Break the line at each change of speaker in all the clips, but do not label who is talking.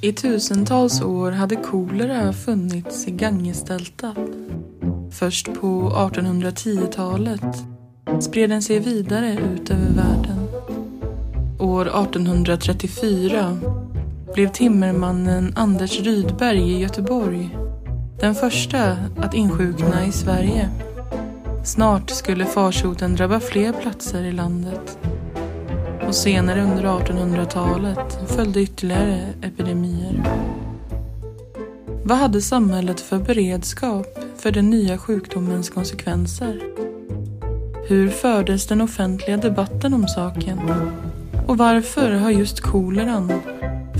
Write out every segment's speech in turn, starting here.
I tusentals år hade kolera funnits i Gangesdeltat. Först på 1810-talet spred den sig vidare ut över världen. År 1834 blev timmermannen Anders Rydberg i Göteborg den första att insjukna i Sverige. Snart skulle farsoten drabba fler platser i landet. Och senare under 1800-talet följde ytterligare epidemier. Vad hade samhället för beredskap för den nya sjukdomens konsekvenser? Hur fördes den offentliga debatten om saken? Och varför har just koleran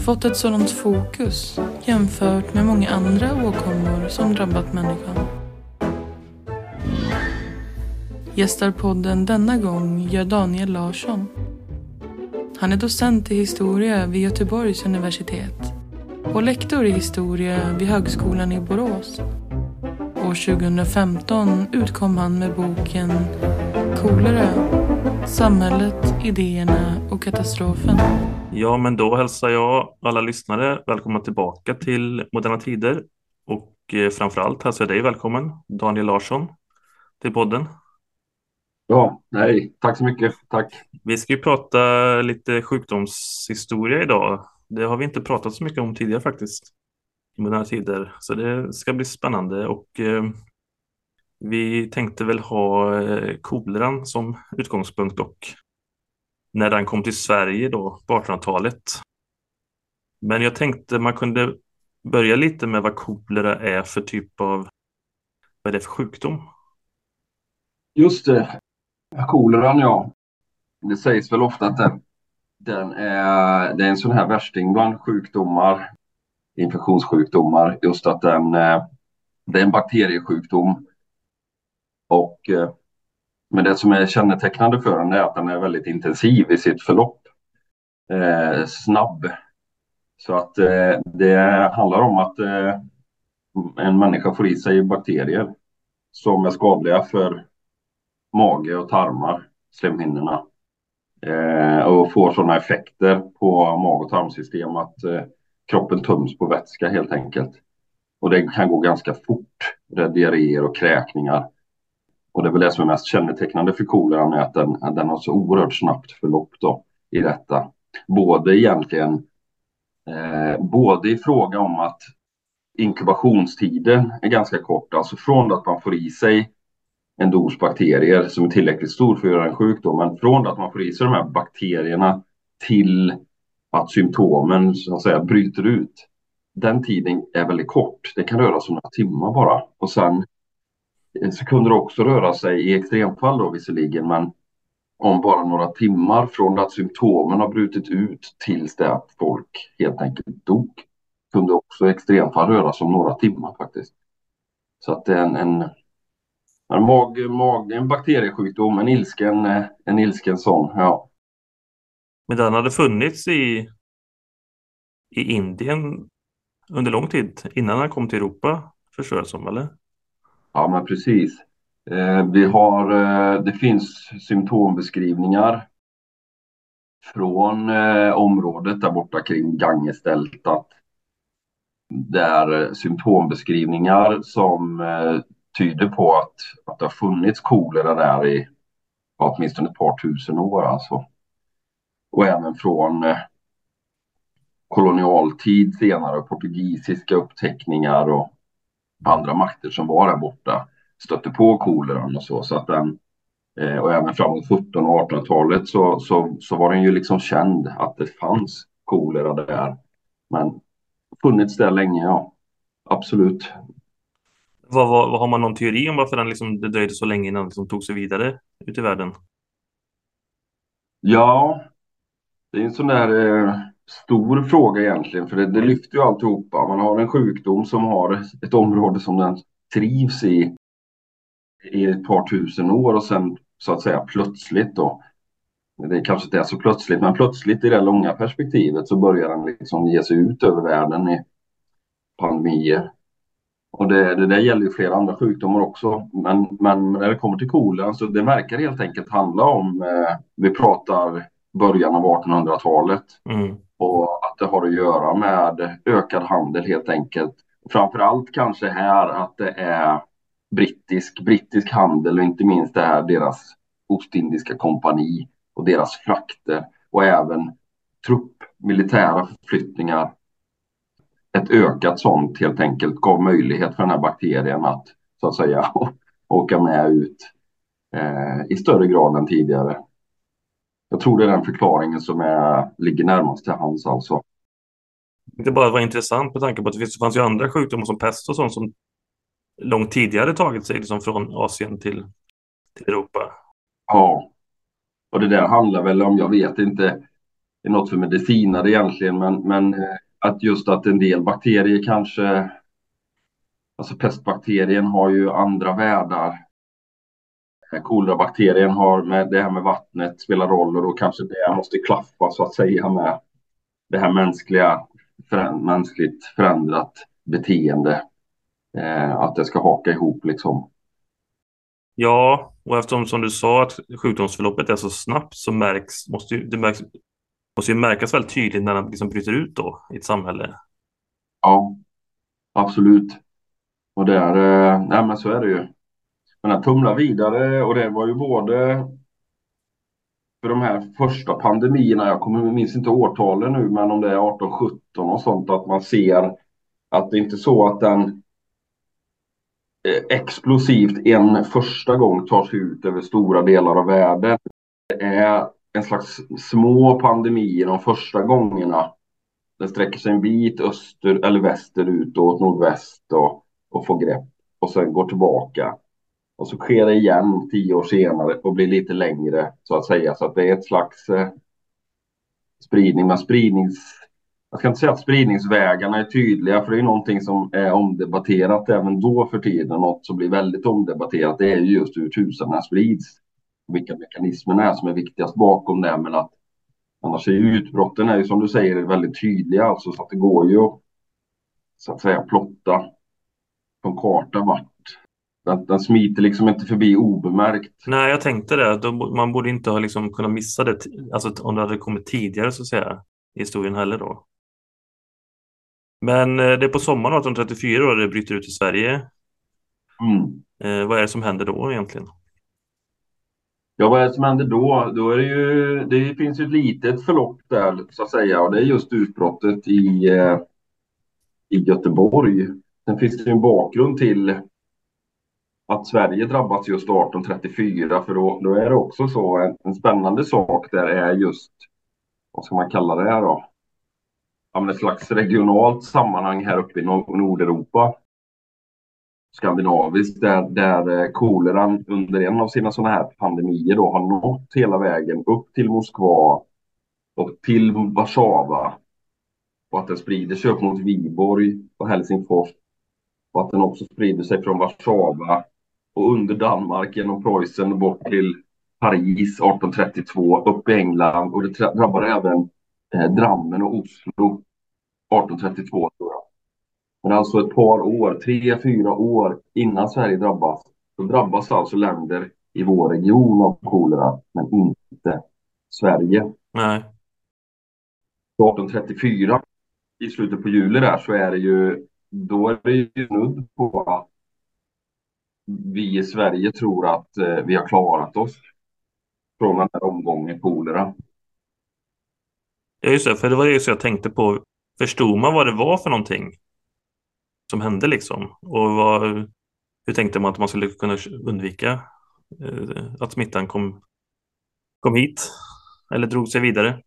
fått ett sådant fokus jämfört med många andra åkommor som drabbat människan? Gästar podden denna gång gör Daniel Larsson. Han är docent i historia vid Göteborgs universitet och lektor i historia vid Högskolan i Borås. År 2015 utkom han med boken Kolera, samhället, idéerna och katastrofen.
Ja, men då hälsar jag alla lyssnare välkomna tillbaka till Moderna Tider och eh, framförallt hälsar jag dig välkommen, Daniel Larsson, till podden.
Ja, nej, tack så mycket. Tack.
Vi ska ju prata lite sjukdomshistoria idag. Det har vi inte pratat så mycket om tidigare faktiskt i moderna tider, så det ska bli spännande och eh, vi tänkte väl ha eh, koleran som utgångspunkt och när den kom till Sverige då på 1800-talet. Men jag tänkte man kunde börja lite med vad kolera är för typ av, vad är det för sjukdom?
Just det, koleran ja. Det sägs väl ofta att den, den är, det är en sån här värsting bland sjukdomar, infektionssjukdomar, just att den, eh, det är en bakteriesjukdom. Och, eh, men det som är kännetecknande för den är att den är väldigt intensiv i sitt förlopp. Eh, snabb. Så att eh, det handlar om att eh, en människa får i sig bakterier som är skadliga för mage och tarmar, slemhinnorna. Eh, och får sådana effekter på mag och tarmsystem att eh, kroppen töms på vätska helt enkelt. Och det kan gå ganska fort. Det är diarréer och kräkningar. Och det är väl det som är mest kännetecknande för koleran är att den, den har så oerhört snabbt förlopp då i detta. Både egentligen, eh, både i fråga om att inkubationstiden är ganska kort, alltså från att man får i sig en dos bakterier som är tillräckligt stor för att göra en sjukdom. Men från att man får i sig de här bakterierna till att symptomen så att säga bryter ut. Den tiden är väldigt kort. Det kan röra sig om några timmar bara. Och sen eh, så kunde det också röra sig i extremfall då visserligen, men om bara några timmar från att symptomen har brutit ut tills det att folk helt enkelt dog. Kunde också extremfall röra sig om några timmar faktiskt. Så att det är en en, mag, mag, en bakteriesjukdom, en ilsken, en ilsken sån, ja.
Men den hade funnits i, i Indien under lång tid innan den kom till Europa, förstår jag som, eller?
Ja, men precis. Eh, vi har, eh, det finns symptombeskrivningar från eh, området där borta kring Gangesdeltat. Där symptombeskrivningar som eh, tyder på att, att det har funnits kolera där i åtminstone ett par tusen år alltså. Och även från eh, kolonialtid senare, portugisiska uppteckningar och andra makter som var där borta stötte på koleran och så. så att den, eh, och även framåt 1700 och 1800-talet så, så, så var den ju liksom känd att det fanns kolera där. Men funnits där länge, ja. Absolut.
Vad, vad, vad, har man någon teori om varför den liksom, det dröjde så länge innan den liksom tog sig vidare ut i världen?
Ja, det är en sån där eh, stor fråga egentligen, för det, det lyfter ju alltihopa. Man har en sjukdom som har ett område som den trivs i i ett par tusen år och sen så att säga plötsligt då. Det kanske inte är så plötsligt, men plötsligt i det långa perspektivet så börjar den liksom ge sig ut över världen i pandemier. Och det, det där gäller ju flera andra sjukdomar också. Men, men när det kommer till kolan så det verkar helt enkelt handla om, eh, vi pratar början av 1800-talet. Mm. Och att det har att göra med ökad handel helt enkelt. Framför allt kanske här att det är brittisk, brittisk handel och inte minst det här deras Ostindiska kompani och deras frakter och även trupp, militära förflyttningar. Ett ökat sånt helt enkelt gav möjlighet för den här bakterien att så att säga åka med ut eh, i större grad än tidigare. Jag tror det är den förklaringen som är, ligger närmast till hands alltså.
Det bara var intressant med tanke på att det fanns ju andra sjukdomar som pest och sånt som långt tidigare tagit sig liksom från Asien till, till Europa.
Ja, och det där handlar väl om, jag vet inte, det är något för medicinare egentligen, men, men eh, att just att en del bakterier kanske, alltså pestbakterien har ju andra världar. Kolerabakterien har med det här med vattnet spelar roll och då kanske det måste klaffa så att säga med det här mänskliga, för, mänskligt förändrat beteende. Eh, att det ska haka ihop liksom.
Ja, och eftersom som du sa att sjukdomsförloppet är så snabbt så märks, måste ju, det märks, måste ju märkas väldigt tydligt när den liksom bryter ut då i ett samhälle.
Ja, absolut. Och där, eh, nej men så är det ju. Men den tumlar vidare och det var ju både för de här första pandemierna, jag kommer, minns inte årtalen nu, men om det är 18, 17 och sånt, att man ser att det inte är så att den eh, explosivt en första gång tar sig ut över stora delar av världen. Det är en slags små pandemier de första gångerna. Den sträcker sig en bit öster eller västerut och åt nordväst och, och får grepp och sen går tillbaka. Och så sker det igen tio år senare och blir lite längre så att säga. Så att det är ett slags eh, spridning. Men spridnings... Jag ska inte säga att spridningsvägarna är tydliga för det är någonting som är omdebatterat även då för tiden. Något som blir väldigt omdebatterat det är just hur tusen sprids. Vilka mekanismerna är som är viktigast bakom det. Men att annars är utbrotten är ju som du säger väldigt tydliga. Alltså, så att det går ju så att säga plotta på en karta vart den, den smiter liksom inte förbi obemärkt.
Nej, jag tänkte det. Man borde inte ha liksom kunnat missa det, alltså om det hade kommit tidigare så att säga, i historien heller då. Men eh, det är på sommaren 1834 då det bryter ut i Sverige.
Mm.
Eh, vad är det som händer då egentligen?
Ja, vad är det som händer då? Då är det ju, det finns ju ett litet förlopp där så att säga och det är just utbrottet i, eh, i Göteborg. Sen finns det en bakgrund till att Sverige drabbas just 1834 för då, då är det också så en, en spännande sak där är just vad ska man kalla det här då? Ja, men ett slags regionalt sammanhang här uppe i Nordeuropa. Skandinaviskt där, där eh, koleran under en av sina sådana här pandemier då har nått hela vägen upp till Moskva och till Warszawa. Och att den sprider sig upp mot Viborg och Helsingfors. Och att den också sprider sig från Warszawa och under Danmark genom Preussen bort till Paris 1832, upp i England och det drabbar även eh, Drammen och Oslo 1832 tror jag. Men alltså ett par år, tre, fyra år innan Sverige drabbas, så drabbas alltså länder i vår region av kolera, men inte Sverige.
Nej.
1834, i slutet på juli där, så är det ju, då är det ju snudd på att vi i Sverige tror att eh, vi har klarat oss från den här omgången kolera.
Ja, just det, för det var det jag tänkte på. Förstod man vad det var för någonting som hände liksom? Och vad, hur tänkte man att man skulle kunna undvika eh, att smittan kom, kom hit eller drog sig vidare?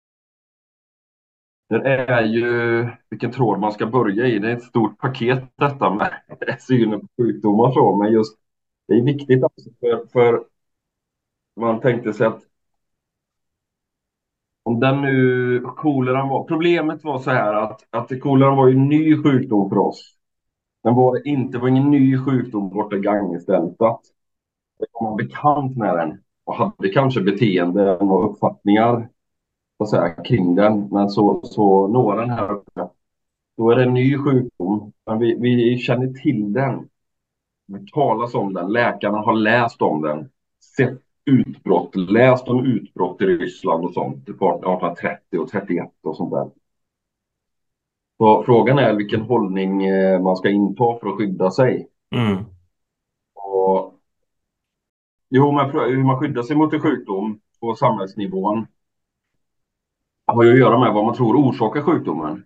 Det är ju vilken tråd man ska börja i. Det är ett stort paket detta med synen på sjukdomar så, men just det är viktigt alltså för, för man tänkte sig att om den nu koleran var, problemet var så här att, att koleran var ju en ny sjukdom för oss. Den var inte, var ingen ny sjukdom borta i Gangesdeltat. Det var man bekant med den och hade kanske beteenden och uppfattningar så här, kring den. Men så, så når den här uppe. Då är det en ny sjukdom. Men vi, vi känner till den Vi talas om den, läkarna har läst om den, sett utbrott, läst om utbrott i Ryssland och sånt 1830 och 31 och sånt där. Så frågan är vilken hållning eh, man ska inta för att skydda sig.
Mm.
Och, jo, men hur man skyddar sig mot en sjukdom på samhällsnivån har ju att göra med vad man tror orsakar sjukdomen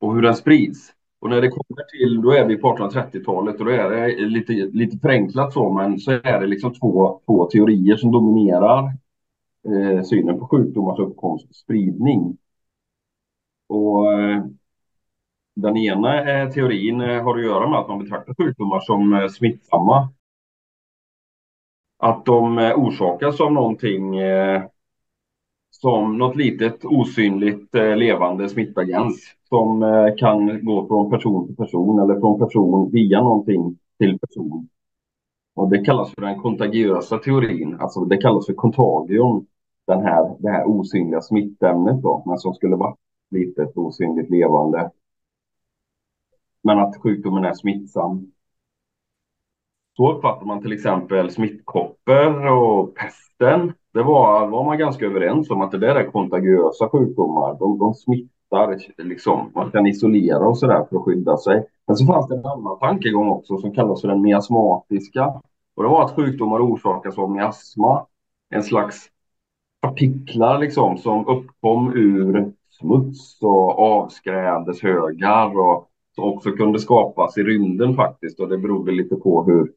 och hur den sprids. Och när det kommer till, då är vi på 1830-talet och då är det lite, lite förenklat så, men så är det liksom två, två teorier som dominerar eh, synen på sjukdomars uppkomst och spridning. Och eh, den ena eh, teorin eh, har att göra med att man betraktar sjukdomar som smittsamma. Att de orsakas av någonting som något litet osynligt levande smittagens som kan gå från person till person eller från person via någonting till person. Och det kallas för den kontagiösa teorin, alltså det kallas för kontagion, den här, det här osynliga smittämnet då, men som skulle vara litet osynligt levande. Men att sjukdomen är smittsam. Så uppfattar man till exempel smittkoppor och pesten. Det var, var man ganska överens om att det där är kontagiösa sjukdomar. De, de smittar, liksom. man kan isolera och sådär för att skydda sig. Men så fanns det en annan tankegång också som kallas för den miasmatiska. Och det var att sjukdomar orsakas av miasma. En slags partiklar liksom som uppkom ur smuts och avskrädeshögar och som också kunde skapas i rymden faktiskt och det berodde lite på hur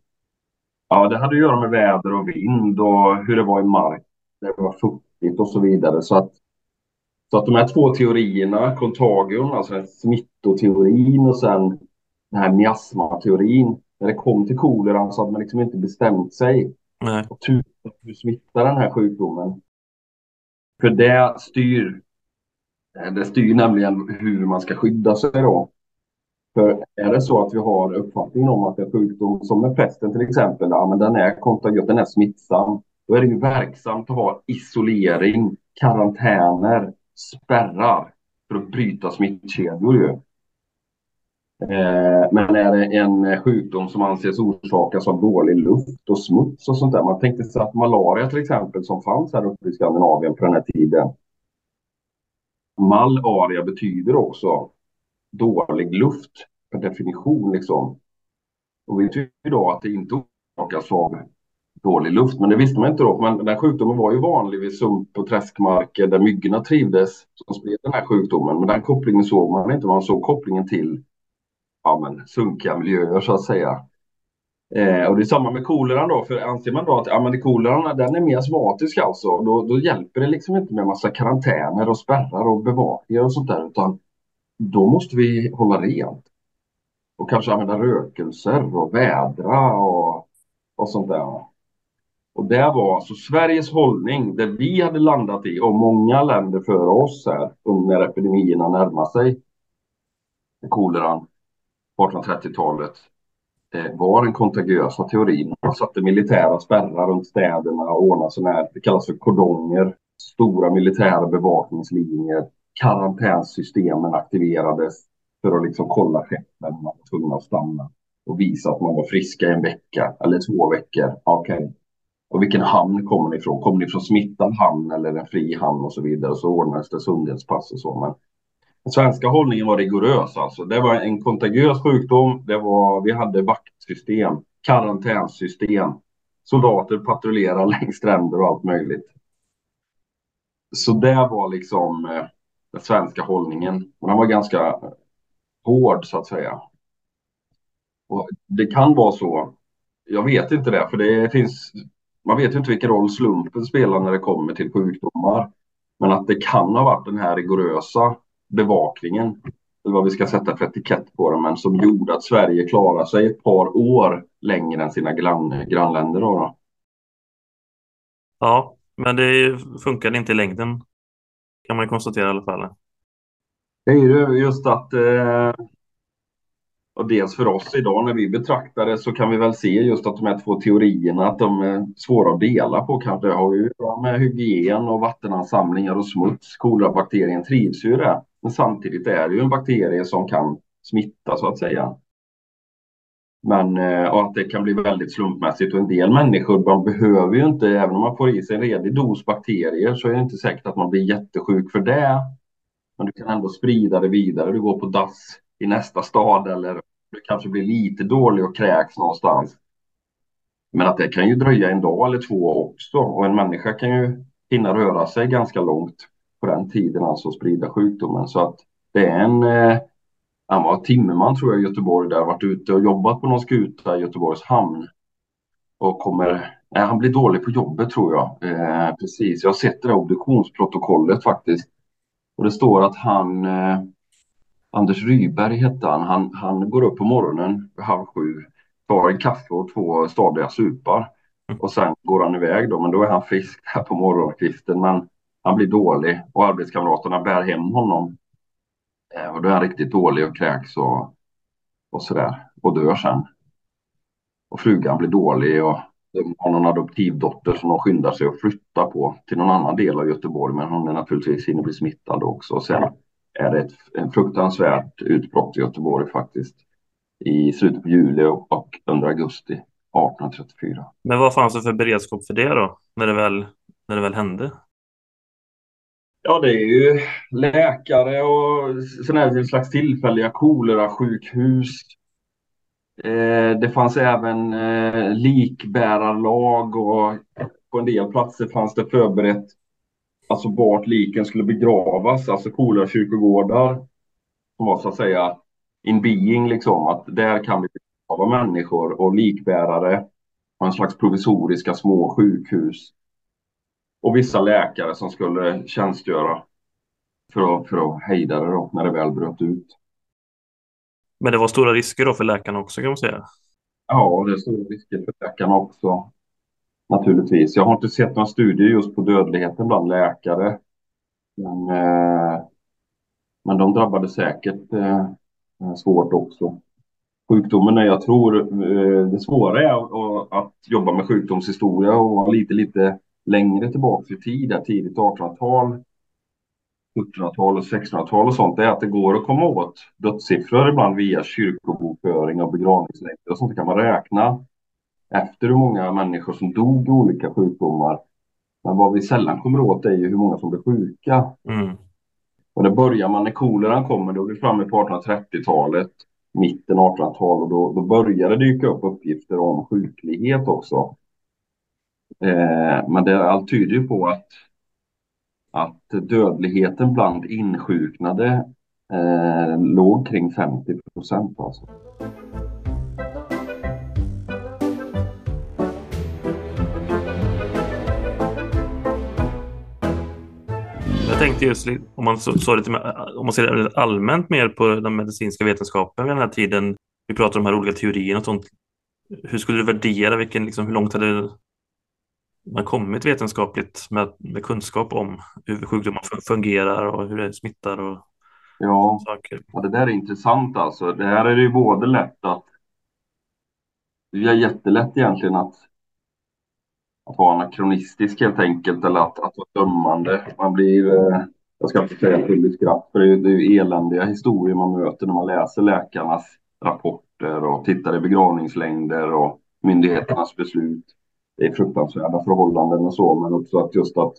Ja, det hade att göra med väder och vind och hur det var i mark, det var fuktigt och så vidare. Så att, så att de här två teorierna, kontagion, alltså smittoteorin och sen den här miasmateorin, när det kom till koleran så hade man liksom inte bestämt sig.
Nej.
Och hur smittar den här sjukdomen? För det styr, Eh, det styr nämligen hur man ska skydda sig då. För är det så att vi har uppfattningen om att en sjukdom som med pesten till exempel, ja, men den är kontagiös, den är smittsam, då är det ju verksamt att ha isolering, karantäner, spärrar för att bryta smittkedjor ju. Eh, men är det en sjukdom som anses orsakas av dålig luft och smuts och sånt där. Man tänkte sig att malaria till exempel som fanns här uppe i Skandinavien på den här tiden. Malaria betyder också dålig luft per definition liksom. Och vi vet idag att det inte orsakas av dålig luft, men det visste man inte då. Men den här sjukdomen var ju vanlig vid sump och träskmarker där myggorna trivdes som spred den här sjukdomen. Men den kopplingen såg man inte, man såg kopplingen till ja, men, sunkiga miljöer så att säga. Eh, och det är samma med koleran då, för anser man då att ja, men koleran den är mer astmatisk alltså, då, då hjälper det liksom inte med massa karantäner och spärrar och bevakningar och sånt där, utan då måste vi hålla rent. Och kanske använda rökelser och vädra och, och sånt där. Och det var alltså Sveriges hållning, det vi hade landat i och många länder före oss här när epidemierna närmade sig koleran på 1830-talet Eh, var den kontagiösa teorin. Man satte militära spärrar runt städerna och ordnade sådana här, det kallas för kordonger, stora militära bevakningslinjer karantänssystemen aktiverades för att liksom kolla skeppen. Man var tvungna att stanna och visa att man var friska en vecka eller två veckor. Okej. Okay. Och vilken hamn kommer ni ifrån? Kommer ni från smittad hamn eller en fri hamn och så vidare? Och Så ordnades det sundhetspass och så. Men den svenska hållningen var rigorös alltså. Det var en kontagiös sjukdom. Det var, vi hade vaktsystem, karantänsystem. Soldater patrullerar längs stränder och allt möjligt. Så det var liksom eh, den svenska hållningen. Och den var ganska eh, hård så att säga. Och det kan vara så. Jag vet inte det, för det finns. Man vet ju inte vilken roll slumpen spelar när det kommer till sjukdomar. Men att det kan ha varit den här rigorösa bevakningen, eller vad vi ska sätta för etikett på det, men som gjorde att Sverige klarade sig ett par år längre än sina grann, grannländer. Då, då.
Ja, men det funkade inte i längden kan man konstatera i alla fall.
Det är ju just att eh, och dels för oss idag när vi betraktar det så kan vi väl se just att de här två teorierna att de är svåra att dela på kanske. Det har ju med hygien och vattenansamlingar och smuts. Kolerabakterien trivs ju i det. Men samtidigt är det ju en bakterie som kan smitta så att säga. Men eh, och att det kan bli väldigt slumpmässigt och en del människor man behöver ju inte, även om man får i sig en redig dos bakterier så är det inte säkert att man blir jättesjuk för det. Men du kan ändå sprida det vidare. Du går på dass i nästa stad eller du kanske blir lite dålig och kräks någonstans. Men att det kan ju dröja en dag eller två också och en människa kan ju hinna röra sig ganska långt på den tiden, alltså sprida sjukdomen. Så att det är en, eh, han var timmerman tror jag i Göteborg där, varit ute och jobbat på någon skuta i Göteborgs hamn. Och kommer, nej, han blir dålig på jobbet tror jag. Eh, precis, jag har sett det där obduktionsprotokollet faktiskt. Och det står att han, eh, Anders Ryberg hette han, han, han går upp på morgonen halv sju, tar en kaffe och två stadiga supar. Och sen går han iväg då, men då är han frisk här på morgonkvisten. Men han blir dålig och arbetskamraterna bär hem honom. Eh, och då är han riktigt dålig och kräks och, och sådär. Och dör sen. Och frugan blir dålig och de har någon adoptivdotter som de skyndar sig att flytta på till någon annan del av Göteborg. Men hon är naturligtvis hinner bli smittad också. Och sen är det ett en fruktansvärt utbrott i Göteborg faktiskt. I slutet på juli och under augusti 1834.
Men vad fanns det för beredskap för det då? När det väl, när det väl hände?
Ja, det är ju läkare och sådana här slags tillfälliga kolerasjukhus. Eh, det fanns även eh, likbärarlag och på en del platser fanns det förberett alltså vart liken skulle begravas, alltså kolerakyrkogårdar som var så att säga in being liksom, att där kan vi begrava människor och likbärare och en slags provisoriska små sjukhus och vissa läkare som skulle tjänstgöra för att, för att hejda det då, när det väl bröt ut.
Men det var stora risker då för läkarna också kan man säga?
Ja, det är stora risker för läkarna också. Naturligtvis. Jag har inte sett några studier just på dödligheten bland läkare. Men, eh, men de drabbade säkert eh, svårt också. Sjukdomen är, jag tror, eh, det svåra är att, jobba med sjukdomshistoria och lite, lite längre tillbaka i tid, tidigt 1800-tal, 1700-tal och 1600-tal och sånt, det är att det går att komma åt dödssiffror ibland via kyrkobokföring och begravningslängder och sånt. Kan man räkna efter hur många människor som dog i olika sjukdomar. Men vad vi sällan kommer åt är ju hur många som blev sjuka. Mm. Och det börjar man när koleran kommer, då är vi framme på 1830-talet, mitten 1800-tal och då, då börjar det dyka upp uppgifter om sjuklighet också. Eh, men det, allt tyder ju på att, att dödligheten bland insjuknade eh, låg kring 50 procent. Alltså.
Jag tänkte just om man, så, så lite, om man ser allmänt mer på den medicinska vetenskapen vid den här tiden. Vi pratar om de här olika teorierna och sånt. Hur skulle du värdera vilken, liksom, hur långt hade man kommit vetenskapligt med, med kunskap om hur sjukdomar fungerar och hur det smittar och
ja, saker. Ja, det där är intressant alltså. Det här är ju både lätt att det är jättelätt egentligen att, att vara anakronistisk helt enkelt eller att, att vara dömande. Man blir, eh, jag ska inte säga full skratt, för det är, det är ju eländiga historier man möter när man läser läkarnas rapporter och tittar i begravningslängder och myndigheternas beslut det är fruktansvärda förhållanden och så, men också att just att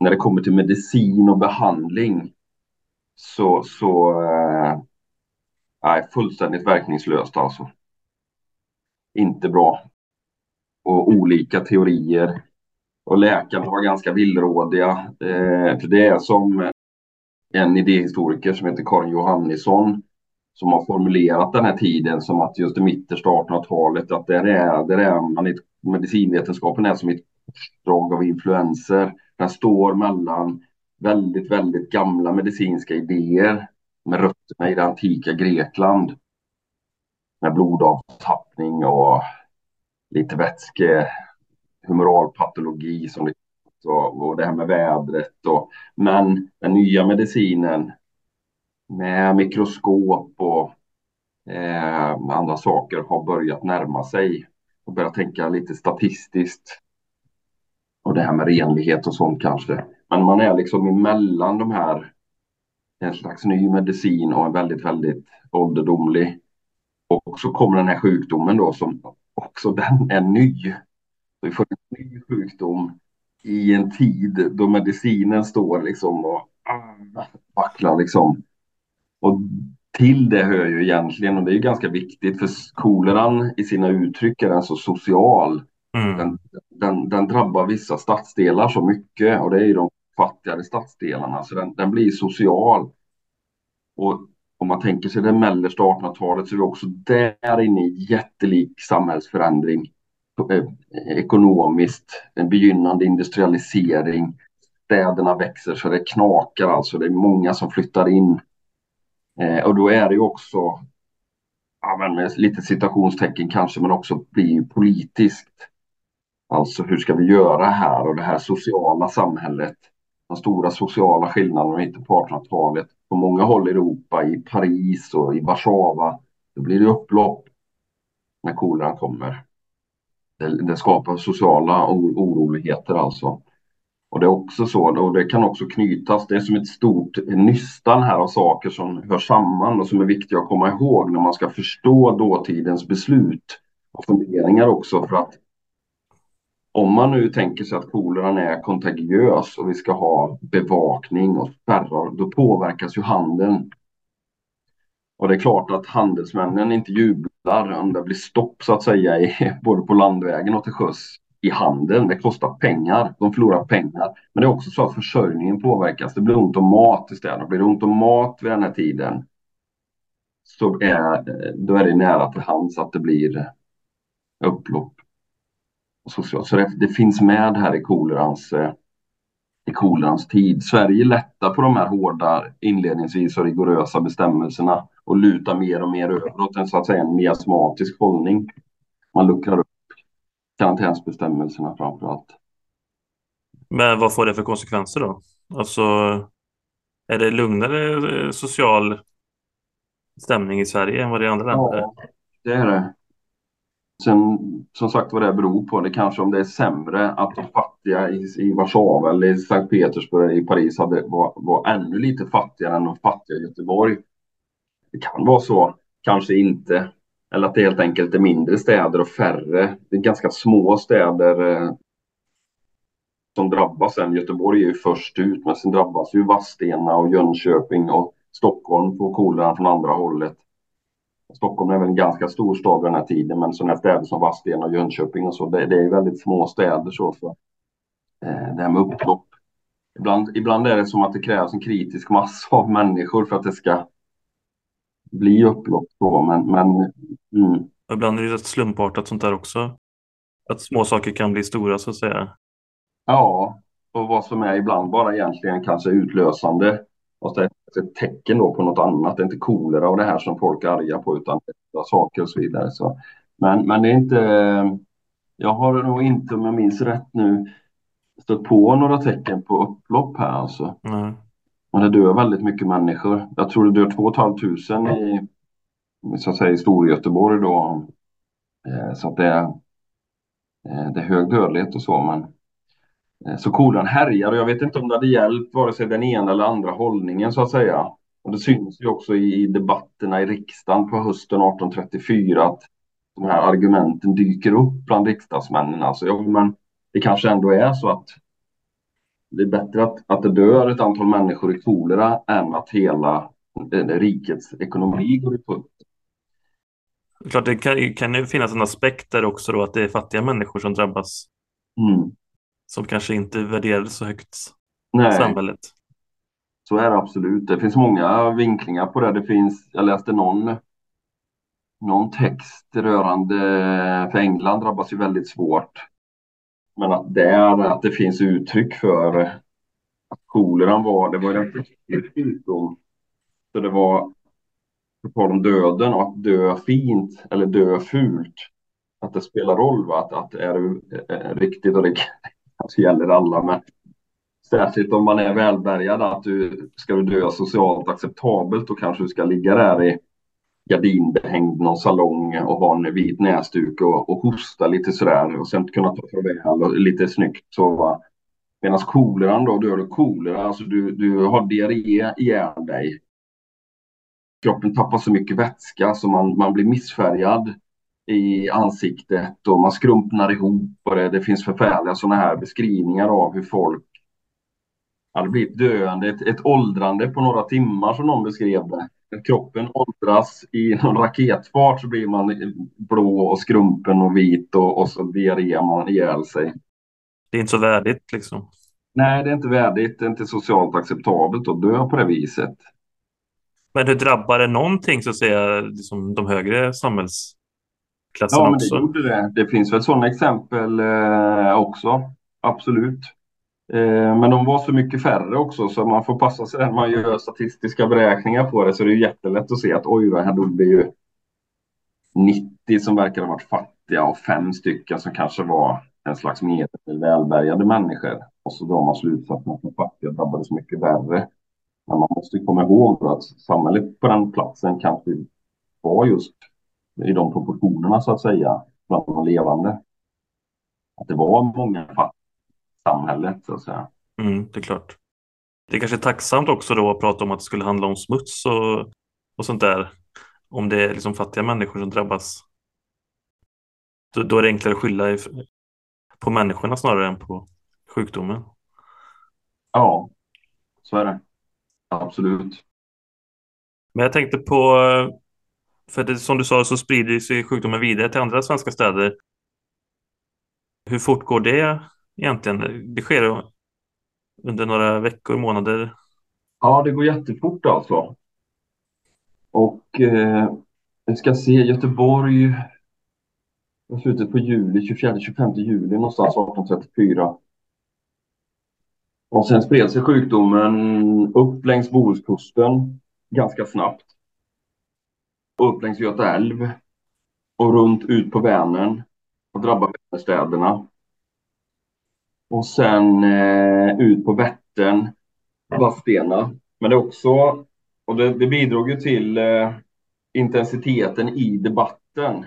när det kommer till medicin och behandling så, så eh, är fullständigt verkningslöst alltså. Inte bra. Och olika teorier. Och läkarna var ganska villrådiga. Eh, för det är som en idéhistoriker som heter Karin Johannisson som har formulerat den här tiden som att just i mittersta 1800-talet, att där är, där är man i ett medicinvetenskapen är som ett drag av influenser. Den står mellan väldigt, väldigt gamla medicinska idéer med rötterna i det antika Grekland. Med blodavtappning och lite vätske, humoralpatologi som det och, och det här med vädret. Och, men den nya medicinen med mikroskop och eh, andra saker har börjat närma sig och börja tänka lite statistiskt. Och det här med renlighet och sånt kanske. Men man är liksom emellan de här, en slags ny medicin och en väldigt, väldigt ålderdomlig. Och så kommer den här sjukdomen då som också den är ny. Vi får en ny sjukdom i en tid då medicinen står liksom och ah, vacklar liksom. Och till det hör ju egentligen, och det är ganska viktigt, för koleran i sina uttryck är alltså social.
Mm.
Den, den, den drabbar vissa stadsdelar så mycket och det är ju de fattigare stadsdelarna, så den, den blir social. Och om man tänker sig det mellersta 1800-talet så är vi också där inne i jättelik samhällsförändring. Eh, ekonomiskt, en begynnande industrialisering. Städerna växer så det knakar alltså. Det är många som flyttar in. Eh, och då är det ju också, ja, men med lite citationstecken kanske, men också blir politiskt. Alltså hur ska vi göra här och det här sociala samhället. De stora sociala skillnaderna inte på 1800-talet. På många håll i Europa, i Paris och i Warszawa, då blir det upplopp när koleran kommer. Det, det skapar sociala oroligheter alltså. Och det är också så, och det kan också knytas, det är som ett stort nystan här av saker som hör samman och som är viktiga att komma ihåg när man ska förstå dåtidens beslut och funderingar också för att om man nu tänker sig att koleran är kontagiös och vi ska ha bevakning och spärrar, då påverkas ju handeln. Och det är klart att handelsmännen inte jublar om det blir stopp så att säga i, både på landvägen och till sjöss i handeln. Det kostar pengar, de förlorar pengar. Men det är också så att försörjningen påverkas. Det blir ont om mat i städerna. Blir det ont om mat vid den här tiden så är, då är det nära till hands att det blir upplopp. Och så det, det, finns med här i kolerans, i kolerans tid. Sverige lättar på de här hårda inledningsvis och rigorösa bestämmelserna och lutar mer och mer över en så att säga en miasmatisk hållning. Man luckrar upp karantänsbestämmelserna framför allt.
Men vad får det för konsekvenser då? Alltså, är det lugnare social stämning i Sverige än vad det är i andra länder?
Ja, det är det. Sen som sagt vad det beror på, det kanske om det är sämre att de fattiga i, i Warszawa eller i Sankt Petersburg i Paris hade, var, var ännu lite fattigare än de fattiga i Göteborg. Det kan vara så, kanske inte. Eller att det helt enkelt är mindre städer och färre. Det är ganska små städer eh, som drabbas sen. Göteborg är ju först ut, men sen drabbas ju Vadstena och Jönköping och Stockholm på koleran från andra hållet. Stockholm är väl en ganska stor stad vid den här tiden, men sådana städer som Vadstena och Jönköping och så, det, det är väldigt små städer så. så eh, det här med upplopp. Ibland, ibland är det som att det krävs en kritisk massa av människor för att det ska bli upplopp. Då, men, men, mm.
Ibland är det rätt slumpartat sånt där också. Att små saker kan bli stora så att säga.
Ja, och vad som är ibland bara egentligen kanske utlösande. Och är ett tecken då på något annat. Det är inte kolera och det här som folk är arga på utan saker och så vidare. Så. Men, men det är inte... Jag har nog inte, om jag minns rätt nu, stött på några tecken på upplopp här alltså.
Mm.
Men det dör väldigt mycket människor. Jag tror det dör 2 500 i, så att säga, i Storgöteborg då. Eh, så att det är, eh, det är hög dödlighet och så. Men, eh, så kolan härjar och jag vet inte om det hade hjälpt vare sig den ena eller andra hållningen så att säga. Och det syns ju också i debatterna i riksdagen på hösten 1834 att de här argumenten dyker upp bland riksdagsmännen. Alltså, ja, men det kanske ändå är så att det är bättre att, att det dör ett antal människor i kolera än att hela eh, rikets ekonomi går i punkt.
Klart, det kan, kan ju finnas en aspekt där också då att det är fattiga människor som drabbas.
Mm.
Som kanske inte värderas så högt
Nej.
i samhället.
Så är det absolut. Det finns många vinklingar på det. Det finns, jag läste någon, någon text rörande, för England drabbas ju väldigt svårt men att det är att det finns uttryck för att koleran var, det var en försiktig sjukdom. Så det var på tal om döden och att dö fint eller dö fult. Att det spelar roll, va? Att, att är du riktigt och det kanske gäller alla, men särskilt om man är välbärgad, att du ska du dö socialt acceptabelt, då kanske du ska ligga där i gardinbehängd någon salong och ha en vit näsduk och, och hosta lite sådär och sen kunna ta farväl och lite snyggt så. Medan koleran då, du har kolera, alltså du, du har diarré ihjäl dig. Kroppen tappar så mycket vätska så man, man blir missfärgad i ansiktet och man skrumpnar ihop och det, det finns förfärliga sådana här beskrivningar av hur folk hade blivit döende, ett, ett åldrande på några timmar som någon beskrev det. Kroppen åldras i någon raketfart så blir man blå och skrumpen och vit och, och så diarréar man ihjäl sig.
Det är inte så värdigt liksom.
Nej, det är inte värdigt. Det är inte socialt acceptabelt att dö på det viset.
Men hur drabbar det någonting så att säga, liksom de högre samhällsklasserna
Ja, men det
också?
gjorde det. Det finns väl sådana exempel eh, också. Absolut. Eh, men de var så mycket färre också så man får passa sig när man gör statistiska beräkningar på det så det är jättelätt att se att oj, här dog det ju 90 som verkar ha varit fattiga och fem stycken som kanske var en slags medel välbärgade människor. Och så drar man slutsatsen att de fattiga drabbades mycket värre. Men man måste komma ihåg att samhället på den platsen kanske var just i de proportionerna så att säga bland de levande. Att det var många fattiga samhället så att säga.
Mm, det är klart. Det är kanske är tacksamt också då att prata om att det skulle handla om smuts och, och sånt där. Om det är liksom fattiga människor som drabbas. Då, då är det enklare att skylla på människorna snarare än på sjukdomen.
Ja, så är det. Absolut.
Men jag tänkte på, för det, som du sa så sprider sig sjukdomen vidare till andra svenska städer. Hur fort går det egentligen? Det sker under några veckor, månader.
Ja, det går jättefort alltså. Och eh, vi ska se Göteborg i slutet på juli, 24-25 juli någonstans 1834. Och sen spred sig sjukdomen upp längs Bohuskusten ganska snabbt. Och upp längs Göta älv och runt ut på Vänern och drabbade städerna. Och sen eh, ut på Vättern, Vadstena. Men det också, och det, det bidrog ju till eh, intensiteten i debatten.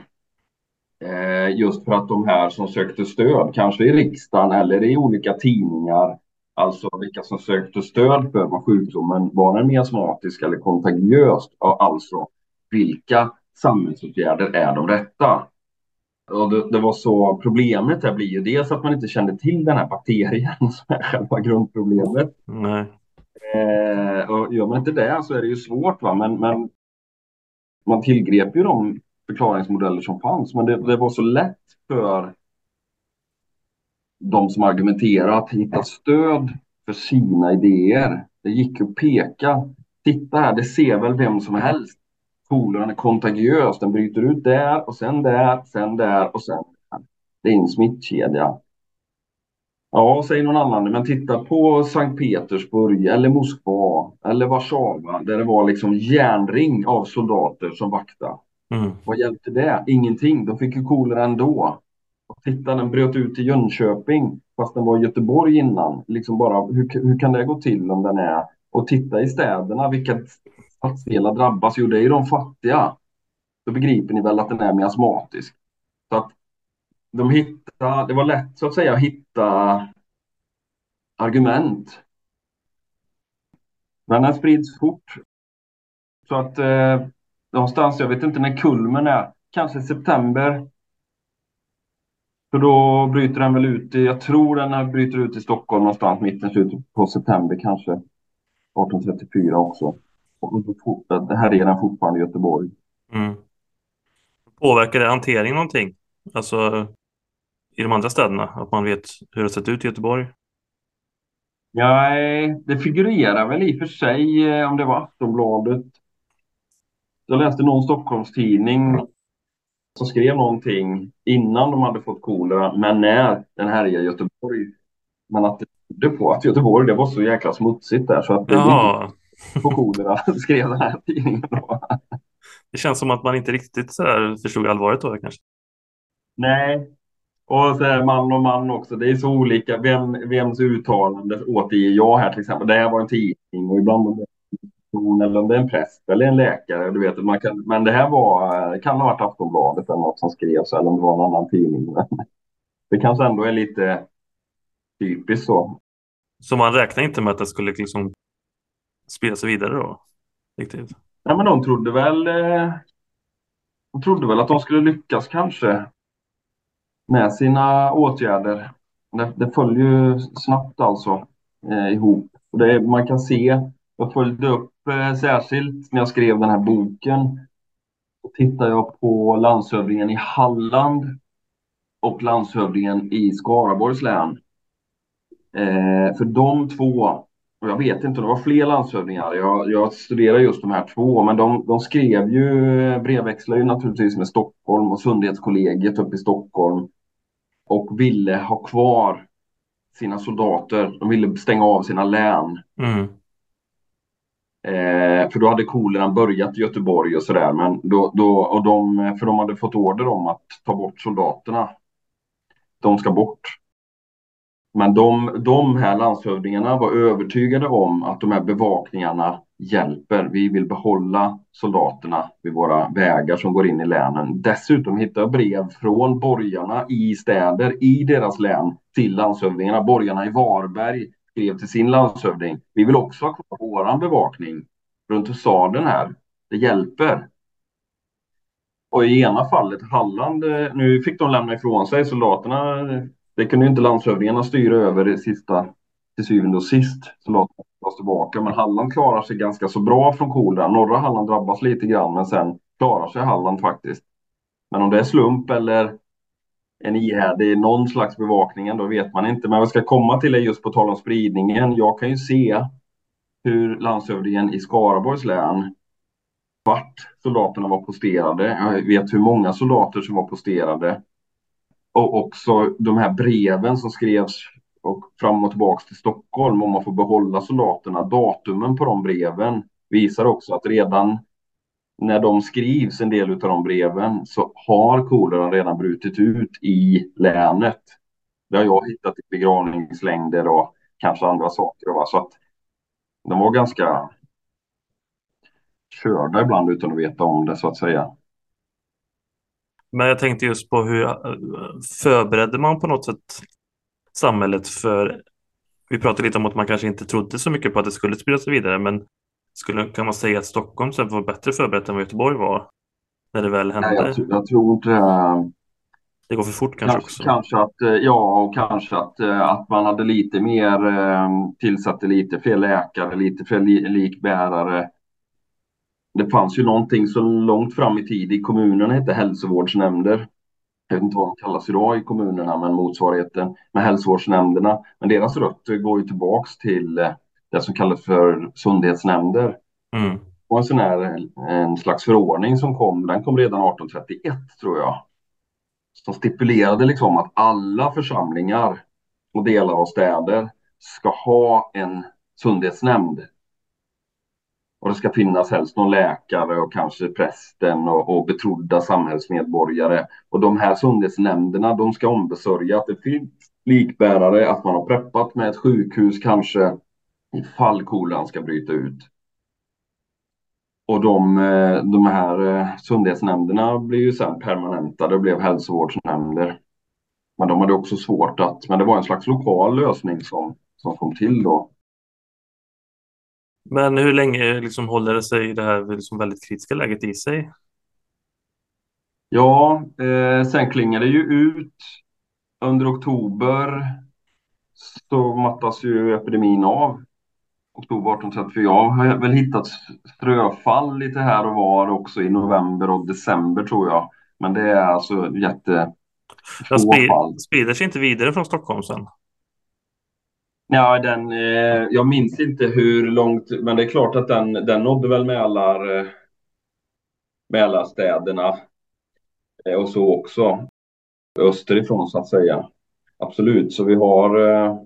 Eh, just för att de här som sökte stöd, kanske i riksdagen eller i olika tidningar, alltså vilka som sökte stöd för vad sjukdomen var den miasmatisk eller kontagiös, och alltså vilka samhällsåtgärder är de rätta? Och det, det var så problemet där blir ju dels att man inte kände till den här bakterien som är själva grundproblemet.
Nej.
Eh, och gör man inte det så är det ju svårt va, men, men man tillgrep ju de förklaringsmodeller som fanns, men det, det var så lätt för de som argumenterar att hitta stöd för sina idéer. Det gick att peka. Titta här, det ser väl vem som helst. Koleran är kontagiös, den bryter ut där och sen där, sen där och sen där. Det är en smittkedja. Ja, säger någon annan, men titta på Sankt Petersburg eller Moskva eller Warszawa där det var liksom järnring av soldater som vaktade.
Mm.
Vad hjälpte det? Ingenting. De fick ju kolera ändå. Och titta, den bröt ut i Jönköping fast den var i Göteborg innan. Liksom bara, hur, hur kan det gå till om den är... Och titta i städerna, vilka stadsdelar drabbas? Jo, det är ju de fattiga. Då begriper ni väl att den är miasmatisk. Så att de hittade, det var lätt så att säga att hitta argument. Men den sprids fort. Så att eh, någonstans, jag vet inte när kulmen är, kanske september. För då bryter den väl ut i, jag tror den bryter ut i Stockholm någonstans mitten, slutet på september kanske. 1834 också. Och då fort- det här är den fortfarande i Göteborg.
Mm. Påverkar det hanteringen någonting? Alltså i de andra städerna? Att man vet hur det sett ut i Göteborg?
Nej, det figurerar väl i och för sig eh, om det var Aftonbladet. Jag läste någon Stockholmstidning som skrev någonting innan de hade fått kolera, men när den här är i Göteborg. Men att det på att Göteborg, det var så jäkla smutsigt där så att det på kolera, skrev den här tidningen då.
det känns som att man inte riktigt så här förstod allvaret då kanske.
Nej, och så är man och man också. Det är så olika. Vem, vems uttalande återger jag här till exempel? Det här var en tidning och ibland om det en person eller om det är en präst eller en läkare. Du vet, man kan, men det här var, kan ha varit Aftonbladet eller något som skrevs eller om det var en annan tidning. Men det kanske ändå är lite typiskt så.
Så man räknar inte med att det skulle liksom spela sig vidare då? Riktigt.
Ja, men de trodde väl, eh, de trodde väl att de skulle lyckas kanske med sina åtgärder. Det, det följer ju snabbt alltså eh, ihop. Och det, man kan se, jag följde upp eh, särskilt när jag skrev den här boken. Då tittade jag på landshövdingen i Halland och landshövdingen i Skaraborgs län. Eh, för de två, jag vet inte, det var fler landshövdingar. Jag, jag studerar just de här två, men de, de skrev ju, brevväxlade ju naturligtvis med Stockholm och Sundhetskollegiet uppe i Stockholm och ville ha kvar sina soldater. De ville stänga av sina län.
Mm.
Eh, för då hade koleran börjat i Göteborg och sådär. Men då, då, och de, för de hade fått order om att ta bort soldaterna. De ska bort. Men de, de här landshövdingarna var övertygade om att de här bevakningarna hjälper. Vi vill behålla soldaterna vid våra vägar som går in i länen. Dessutom hittade jag brev från borgarna i städer i deras län till landshövdingarna. Borgarna i Varberg skrev till sin landshövding. Vi vill också ha kvar våran bevakning runt staden här. Det hjälper. Och i ena fallet, Halland, eh, nu fick de lämna ifrån sig soldaterna. Det kunde inte landshövdingarna styra över det sista, till syvende och sist. Soldaterna tas tillbaka, men Halland klarar sig ganska så bra från kolera. Norra Halland drabbas lite grann, men sen klarar sig Halland faktiskt. Men om det är slump eller en ihärdig någon slags bevakning, då vet man inte. Men vad ska komma till är just på tal om spridningen. Jag kan ju se hur landshövdingen i Skaraborgs län vart soldaterna var posterade. Jag vet hur många soldater som var posterade. Och också de här breven som skrevs och fram och tillbaka till Stockholm om man får behålla soldaterna. Datumen på de breven visar också att redan när de skrivs, en del av de breven, så har koleran redan brutit ut i länet. Det har jag hittat i begravningslängder och kanske andra saker. Va? Så att de var ganska körda ibland utan att veta om det så att säga.
Men jag tänkte just på hur förberedde man på något sätt samhället för vi pratade lite om att man kanske inte trodde så mycket på att det skulle sprida sig vidare, men skulle, kan man säga att Stockholm så var bättre förberett än vad Göteborg var när det väl hände?
Nej, jag, jag tror inte det.
Det går för fort kanske,
kanske
också?
Kanske att, eh, ja, och kanske att, eh, att man hade lite mer, eh, tillsatte lite fler läkare, lite fler likbärare. Det fanns ju någonting så långt fram i tid i kommunerna hette hälsovårdsnämnder. Jag vet inte vad de kallas idag i kommunerna, men motsvarigheten med hälsovårdsnämnderna. Men deras rötter går ju tillbaks till det som kallas för sundhetsnämnder.
Mm.
Och en sån här en slags förordning som kom, den kom redan 1831 tror jag. Som stipulerade liksom att alla församlingar och delar av städer ska ha en sundhetsnämnd. Och det ska finnas helst någon läkare och kanske prästen och, och betrodda samhällsmedborgare. Och de här sundhetsnämnderna, de ska ombesörja att det finns likbärare, att man har preppat med ett sjukhus kanske ifall kolan ska bryta ut. Och de, eh, de här eh, sundhetsnämnderna blev ju sen permanentade och blev hälsovårdsnämnder. Men de hade också svårt att, men det var en slags lokal lösning som, som kom till då.
Men hur länge liksom håller det sig det här liksom väldigt kritiska läget i sig?
Ja, eh, sen klingar det ju ut under oktober så mattas ju epidemin av oktober 1834. Jag har väl hittat ströfall lite här och var också i november och december tror jag. Men det är alltså jätte
sprider, sprider sig inte vidare från Stockholm sen?
Ja, den, eh, jag minns inte hur långt, men det är klart att den, den nådde väl Mälar, eh, Mälarstäderna eh, och så också österifrån så att säga. Absolut, så vi har eh,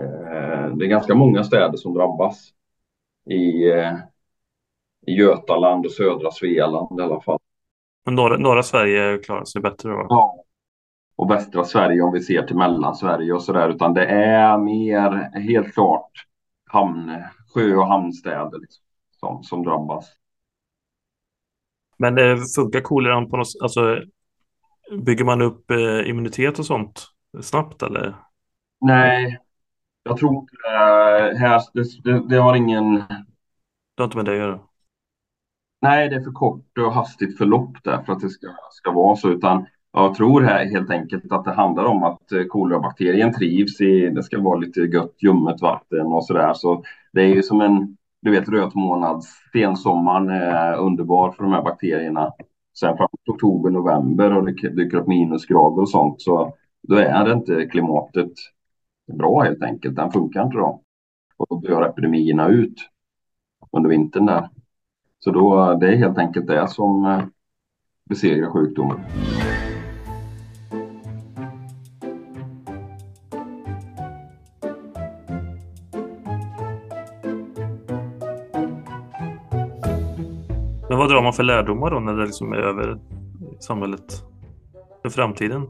Eh, det är ganska många städer som drabbas i, eh, i Götaland och södra Svealand i alla fall.
Men norra, norra Sverige klarar sig bättre då?
Ja, och västra Sverige om vi ser till Mellansverige och sådär, utan det är mer helt klart hamn, sjö och hamnstäder liksom, som, som drabbas.
Men det funkar koleran på något alltså bygger man upp eh, immunitet och sånt snabbt eller?
Nej, jag tror inte det, här, det, det, har ingen...
Det har inte med det att göra?
Nej, det är för kort och hastigt förlopp där för att det ska, ska vara så. Utan jag tror här helt enkelt att det handlar om att eh, kolerabakterien trivs i, det ska vara lite gött ljummet vatten och sådär. Så det är ju som en, du vet rötmånads, sensommaren är underbar för de här bakterierna. Sen fram till oktober, november och det dyker upp minusgrader och sånt så då är det inte klimatet bra helt enkelt. Den funkar inte då. Och då dör epidemierna ut under vintern där. Så då, det är helt enkelt det som eh, besegrar sjukdomen.
Drar man för lärdomar då när det liksom är över samhället för framtiden?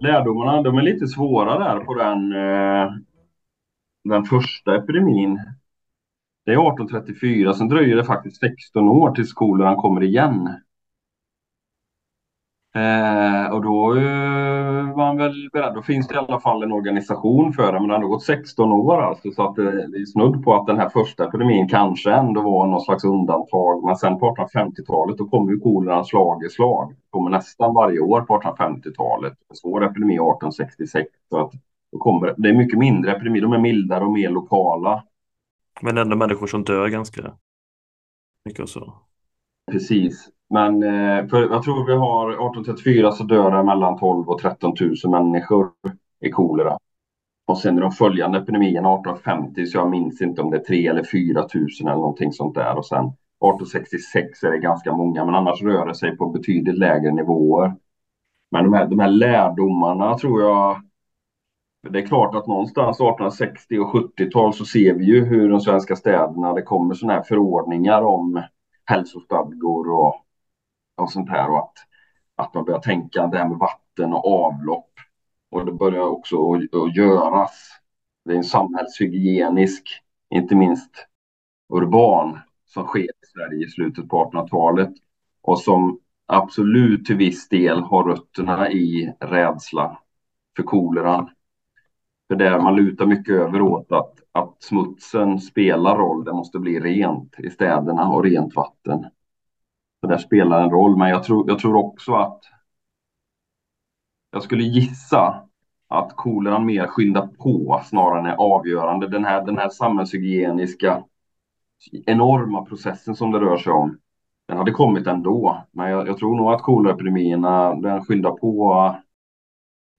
Lärdomarna, de är lite svåra där på den, eh, den första epidemin. Det är 1834, sen dröjer det faktiskt 16 år tills skolan kommer igen. Eh, och då eh, var han väl beredd. Då finns det i alla fall en organisation för det, men det har gått 16 år alltså, så att det, det är snudd på att den här första epidemin kanske ändå var någon slags undantag. Men sen på 1850-talet då kommer ju koleran slag i slag. Det kommer nästan varje år på 1850-talet. En svår epidemi 1866. Så att då kommer, det är mycket mindre epidemi, de är mildare och mer lokala.
Men ändå människor som dör ganska mycket och så.
Precis. Men eh, för jag tror vi har 1834 så dör det mellan 12 och 13 000 människor i kolera. Och sen i de följande epidemierna 1850 så jag minns inte om det är 3 eller 4 000 eller någonting sånt där. Och sen 1866 är det ganska många, men annars rör det sig på betydligt lägre nivåer. Men de här, de här lärdomarna tror jag det är klart att någonstans 1860 och 70-tal så ser vi ju hur de svenska städerna, det kommer sådana här förordningar om hälsostadgor och och sånt här och att, att man börjar tänka det här med vatten och avlopp. Och det börjar också att, att göras. Det är en samhällshygienisk, inte minst urban, som sker i Sverige i slutet på 1800-talet och som absolut till viss del har rötterna i rädsla för koleran. För där man lutar mycket över åt att, att smutsen spelar roll. Det måste bli rent i städerna och rent vatten det det spelar en roll, men jag tror, jag tror också att jag skulle gissa att koleran mer skyndar på snarare än är avgörande. Den här, den här samhällshygieniska enorma processen som det rör sig om, den hade kommit ändå. Men jag, jag tror nog att koleraepidemierna, eh, den skyndar på.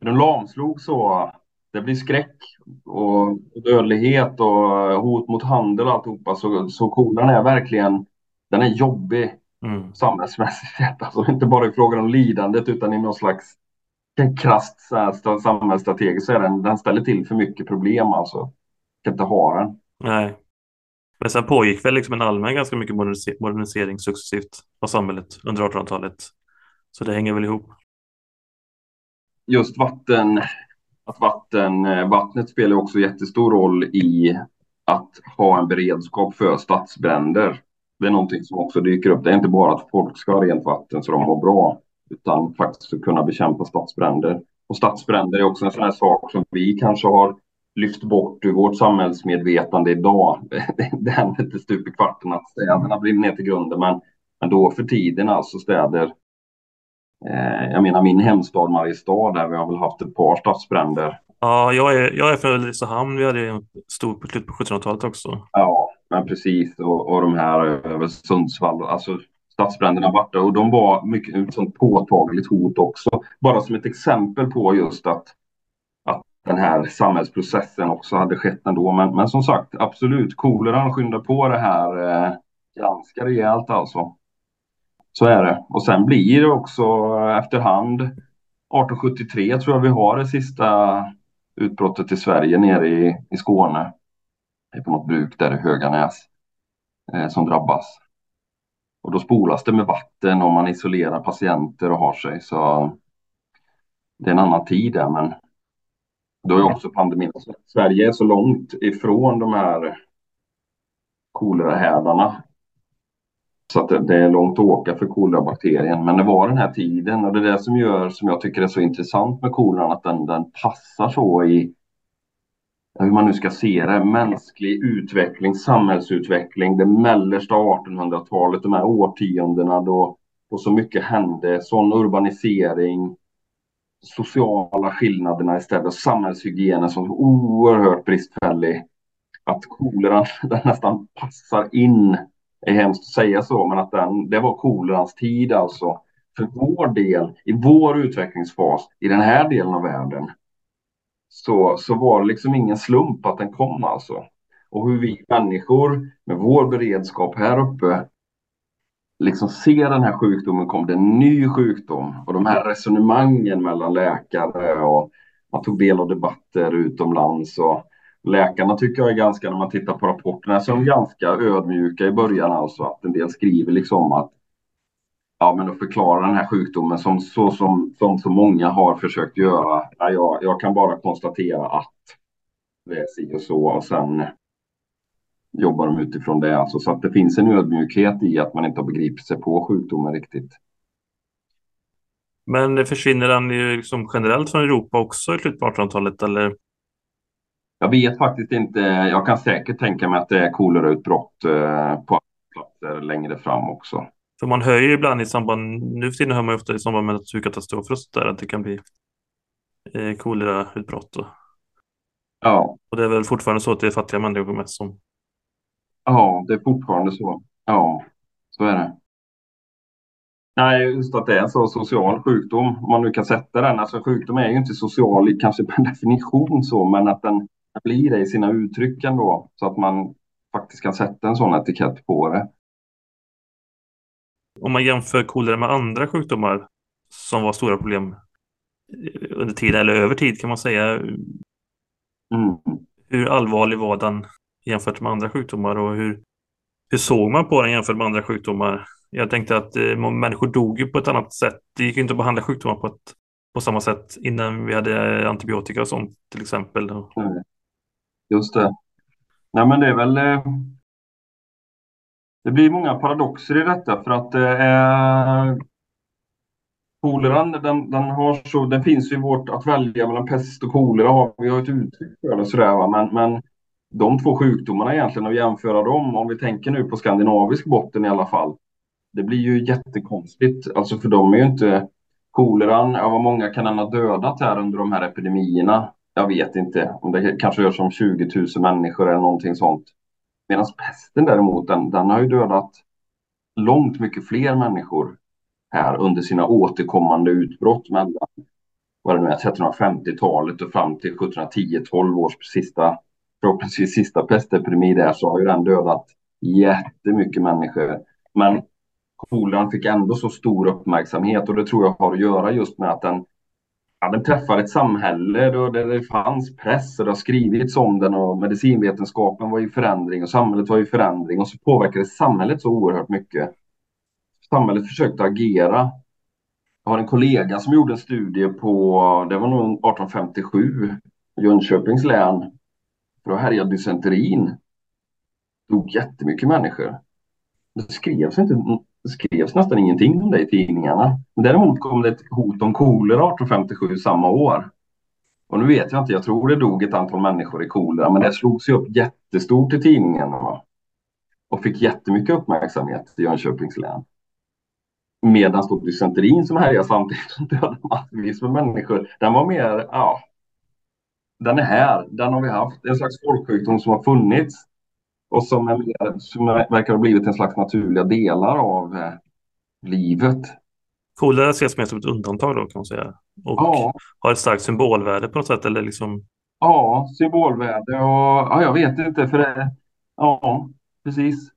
Den lamslog så. Det blir skräck och dödlighet och eh, hot mot handel och alltihopa. Så, så koleran är verkligen, den är jobbig mm. samhällsmässigt sett. Alltså inte bara i frågan om lidandet utan i någon slags krasst samhällsstrategiskt så är den, den ställer till för mycket problem alltså. Kan inte ha den.
Nej. Men sen pågick väl liksom en allmän ganska mycket modernisering successivt av samhället under 1800-talet. Så det hänger väl ihop.
Just vatten, att vatten, eh, vattnet spelar också jättestor roll i att ha en beredskap för stadsbränder det är någonting som också dyker upp. Det är inte bara att folk ska ha rent vatten så de mår bra, utan faktiskt att kunna bekämpa stadsbränder. Och stadsbränder är också en sån här sak som vi kanske har lyft bort ur vårt samhällsmedvetande idag. Det händer inte stup i kvarten att städerna brinner ner till grunden, men, men då för tiden alltså städer. Eh, jag menar min hemstad Mariestad där vi har väl haft ett par stadsbränder.
Ja, jag är, jag är från Ulricehamn. Vi hade en stor på slutet på 1700-talet också.
Ja, men precis, och, och de här eh, över Sundsvall, alltså stadsbränderna borta och de var mycket ett sånt påtagligt hot också. Bara som ett exempel på just att, att den här samhällsprocessen också hade skett ändå. Men, men som sagt, absolut, koleran skyndar på det här eh, ganska rejält alltså. Så är det. Och sen blir det också eh, efterhand 1873 tror jag vi har det sista utbrottet i Sverige nere i, i Skåne på något bruk där i Höganäs eh, som drabbas. Och då spolas det med vatten och man isolerar patienter och har sig. Så det är en annan tid där, men då är också pandemin. Alltså, Sverige är så långt ifrån de här kolerahärdarna. Så att det är långt att åka för kolerabakterien. Men det var den här tiden och det är det som gör, som jag tycker är så intressant med koleran, att den, den passar så i hur man nu ska se det, mänsklig utveckling, samhällsutveckling, det mellersta 1800-talet, de här årtiondena då då så mycket hände, sån urbanisering, sociala skillnaderna istället, samhällshygienen som var oerhört bristfällig. Att koleran den nästan passar in, är hemskt att säga så, men att den, det var kolerans tid alltså. För vår del, i vår utvecklingsfas, i den här delen av världen, så, så var det liksom ingen slump att den kom alltså. Och hur vi människor med vår beredskap här uppe liksom ser den här sjukdomen kom, det en ny sjukdom och de här resonemangen mellan läkare och man tog del av debatter utomlands och läkarna tycker jag är ganska, när man tittar på rapporterna, så är de ganska ödmjuka i början alltså att en del skriver liksom att ja, men att förklara den här sjukdomen som så som, som så många har försökt göra. Ja, jag, jag kan bara konstatera att det är si och så och sen jobbar de utifrån det. Alltså, så att det finns en ödmjukhet i att man inte har begripit sig på sjukdomen riktigt.
Men försvinner den liksom generellt från Europa också i slutet på 1800-talet eller?
Jag vet faktiskt inte. Jag kan säkert tänka mig att det är kolerautbrott eh, på platser längre fram också.
För man hör ju ibland i samband, nu för tiden hör man ju ofta i samband med naturkatastrofer och sådär att det kan bli eh, kolerautbrott. Och,
ja.
och det är väl fortfarande så att det är fattiga människor mest som
Ja, det är fortfarande så. Ja, så är det. Nej, just att det är en så social sjukdom, om man nu kan sätta den. Alltså sjukdom är ju inte social kanske per definition så, men att den blir det i sina uttryck ändå, så att man faktiskt kan sätta en sån etikett på det.
Om man jämför kolera med andra sjukdomar som var stora problem under tid eller över tid kan man säga. Mm. Hur allvarlig var den jämfört med andra sjukdomar och hur, hur såg man på den jämfört med andra sjukdomar? Jag tänkte att eh, människor dog ju på ett annat sätt. Det gick inte att behandla sjukdomar på, ett, på samma sätt innan vi hade antibiotika och sånt till exempel. Mm.
Just det. Nej, men det är väl... Eh, det blir många paradoxer i detta för att eh, koleran, den, den, har så, den finns ju i vårt att välja mellan pest och kolera. Vi har ett uttryck för det sådär, va? Men, men de två sjukdomarna egentligen och jämföra dem, om vi tänker nu på skandinavisk botten i alla fall. Det blir ju jättekonstigt, alltså för de är ju inte koleran, ja vad många kan den ha dödat här under de här epidemierna? Jag vet inte, om det kanske rör sig om 20 000 människor eller någonting sånt. Medan pesten däremot, den, den har ju dödat långt mycket fler människor här under sina återkommande utbrott mellan vad det nu är, 1350-talet och fram till 1710-12 års sista förhoppningsvis sista pestepidemi där så har ju den dödat jättemycket människor. Men koleran fick ändå så stor uppmärksamhet och det tror jag har att göra just med att den, ja, den träffar ett samhälle där det fanns press och det har skrivits om den och medicinvetenskapen var i förändring och samhället var i förändring och så påverkade samhället så oerhört mycket. Samhället försökte agera. Jag har en kollega som gjorde en studie på, det var nog 1857, Jönköpings län för då härjade dysenterin. dog jättemycket människor. Det skrevs, inte, det skrevs nästan ingenting om det i tidningarna. Men däremot kom det ett hot om kolera 1857 samma år. Och nu vet jag inte, jag tror det dog ett antal människor i kolera, men det slogs ju upp jättestort i tidningarna. Va? Och fick jättemycket uppmärksamhet i Jönköpings län. Medan då dysenterin som härjade samtidigt dödade massvis med människor, den var mer, ja, den är här, den har vi haft. En slags folksjukdom som har funnits och som, är, som verkar ha blivit en slags naturliga delar av eh, livet.
Kolera ses mer som ett undantag då kan man säga. Och ja. har ett starkt symbolvärde på något sätt eller liksom?
Ja, symbolvärde och ja, jag vet inte för det. Ja, precis.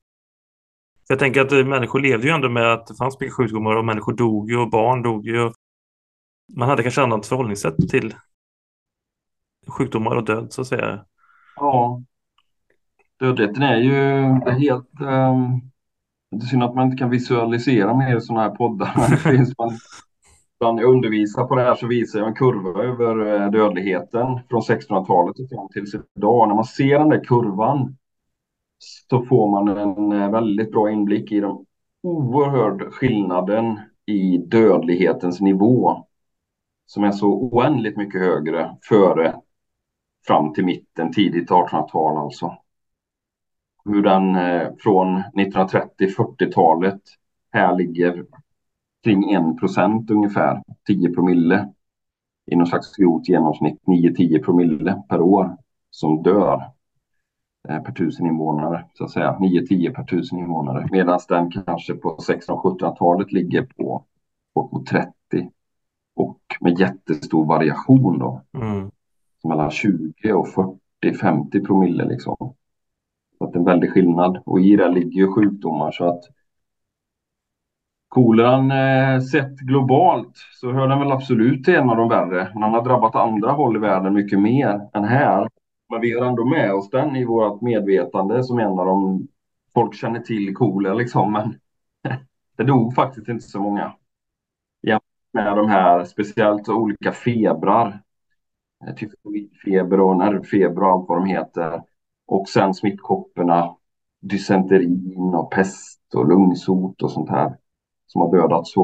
Jag tänker att människor levde ju ändå med att det fanns mycket sjukdomar och människor dog ju och barn dog ju. Man hade kanske annat förhållningssätt till sjukdomar och död så att säga.
Ja. Dödligheten är ju helt... Um, det är synd att man inte kan visualisera mer i sådana här poddar. Men det finns man, när jag undervisar på det här så visar jag en kurva över eh, dödligheten från 1600-talet och fram till idag. När man ser den där kurvan så får man en eh, väldigt bra inblick i den oerhörd skillnaden i dödlighetens nivå som är så oändligt mycket högre före fram till mitten, tidigt 1800-tal alltså. Hur den eh, från 1930-40-talet här ligger kring 1 procent ungefär, 10 promille i någon slags grovt genomsnitt 9-10 promille per år som dör eh, per tusen invånare, så att säga. 9-10 per tusen invånare. Medan den kanske på 1600-1700-talet ligger på bortåt 30. Och med jättestor variation då.
Mm.
Mellan 20 och 40-50 promille liksom varit det är en väldig skillnad. Och i det ligger ju sjukdomar så att Koleran eh, sett globalt så hör den väl absolut till en av de värre. Men den har drabbat andra håll i världen mycket mer än här. Men vi har ändå med oss den i vårt medvetande som en av de folk känner till kolera liksom. Men det dog faktiskt inte så många. Jämfört med de här speciellt olika febrar. Tyfoidfeber och nervfeber och allt vad de heter. Och sen smittkopporna, dysenterin och pest och lungsot och sånt här som har dödat så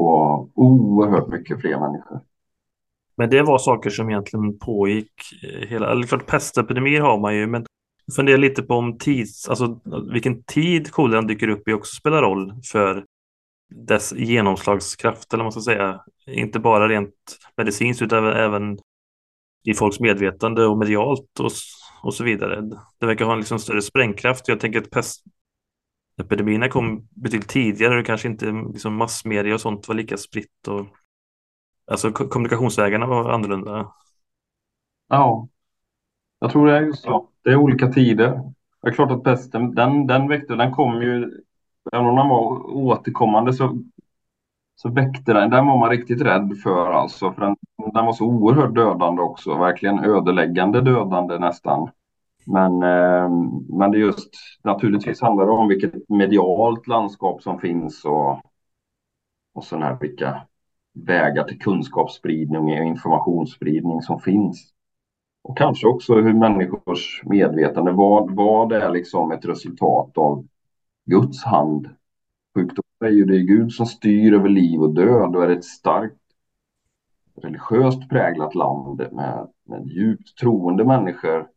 oerhört mycket fler människor.
Men det var saker som egentligen pågick eh, hela, eller klart pestepidemier har man ju, men fundera lite på om tids, alltså vilken tid koleran dyker upp i också spelar roll för dess genomslagskraft, eller vad man ska säga. Inte bara rent medicinskt utan även i folks medvetande och medialt och, och så vidare. Det verkar ha en liksom större sprängkraft. Jag tänker att pest, epidemierna kom betydligt tidigare och kanske inte liksom massmedia och sånt var lika spritt. Och, alltså kommunikationsvägarna var annorlunda.
Ja, jag tror det är just så. Det är olika tider. Det är klart att pesten, den, den väckte, den kom ju, även om den var återkommande så, så väckte den, den var man riktigt rädd för alltså. För den, den var så oerhört dödande också, verkligen ödeläggande dödande nästan. Men, eh, men det just naturligtvis handlar det om vilket medialt landskap som finns och, och sån här vilka vägar till kunskapsspridning och informationsspridning som finns. Och kanske också hur människors medvetande, vad, vad är liksom ett resultat av Guds hand? Sjukdom är ju det är Gud som styr över liv och död och är ett starkt religiöst präglat land med, med djupt troende människor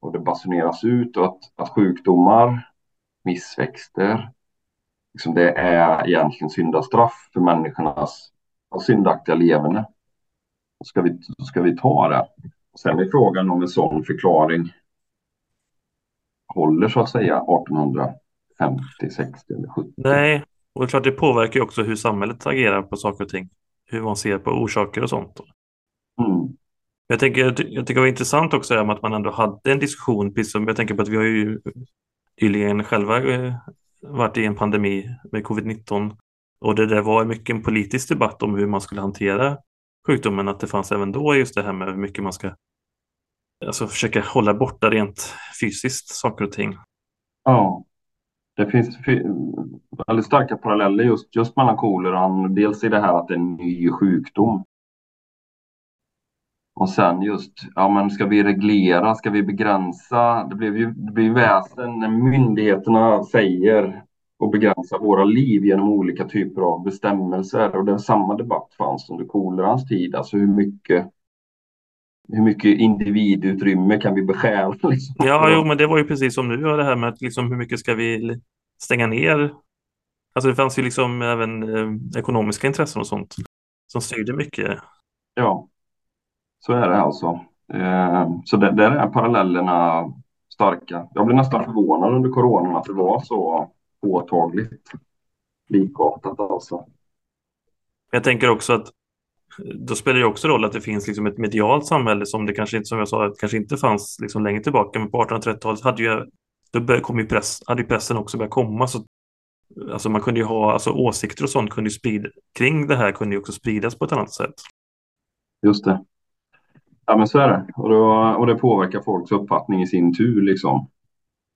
och det basuneras ut och att, att sjukdomar, missväxter, liksom det är egentligen syndastraff för människornas syndaktiga levande. Ska vi, ska vi ta det. Och sen är frågan om en sån förklaring håller så att säga 1800. 1850, 60 eller 70.
Nej, och det är klart det påverkar också hur samhället agerar på saker och ting. Hur man ser på orsaker och sånt.
Mm.
Jag, tänker, jag tycker det var intressant också att man ändå hade en diskussion, precis som jag tänker på att vi har ju nyligen själva eh, varit i en pandemi med covid-19 och det där var mycket en politisk debatt om hur man skulle hantera sjukdomen, att det fanns även då just det här med hur mycket man ska alltså försöka hålla borta rent fysiskt saker och ting.
Ja, det finns väldigt starka paralleller just, just mellan koleran, dels i det här att det är en ny sjukdom och sen just, ja men ska vi reglera, ska vi begränsa? Det blir ju det blir väsen när myndigheterna säger och begränsar våra liv genom olika typer av bestämmelser. Och den samma debatt fanns under kolerans tid, alltså hur mycket hur mycket individutrymme kan vi beskära? Liksom?
Ja, jo, men det var ju precis som nu, det här med att liksom, hur mycket ska vi stänga ner? Alltså det fanns ju liksom även eh, ekonomiska intressen och sånt som styrde mycket.
Ja. Så är det alltså. Eh, så där, där är parallellerna starka. Jag blev nästan förvånad under coronan att det var så påtagligt likartat alltså.
Jag tänker också att då spelar det också roll att det finns liksom ett medialt samhälle som det kanske inte, som jag sa, kanske inte fanns liksom längre tillbaka. Men på 1830-talet hade ju, då kom ju press, hade ju pressen också börjat komma. Så, alltså man kunde ju ha, alltså åsikter och sånt kunde ju sprida, kring det här kunde ju också spridas på ett annat sätt.
Just det. Ja, men så är det. Och, då, och det påverkar folks uppfattning i sin tur. Liksom.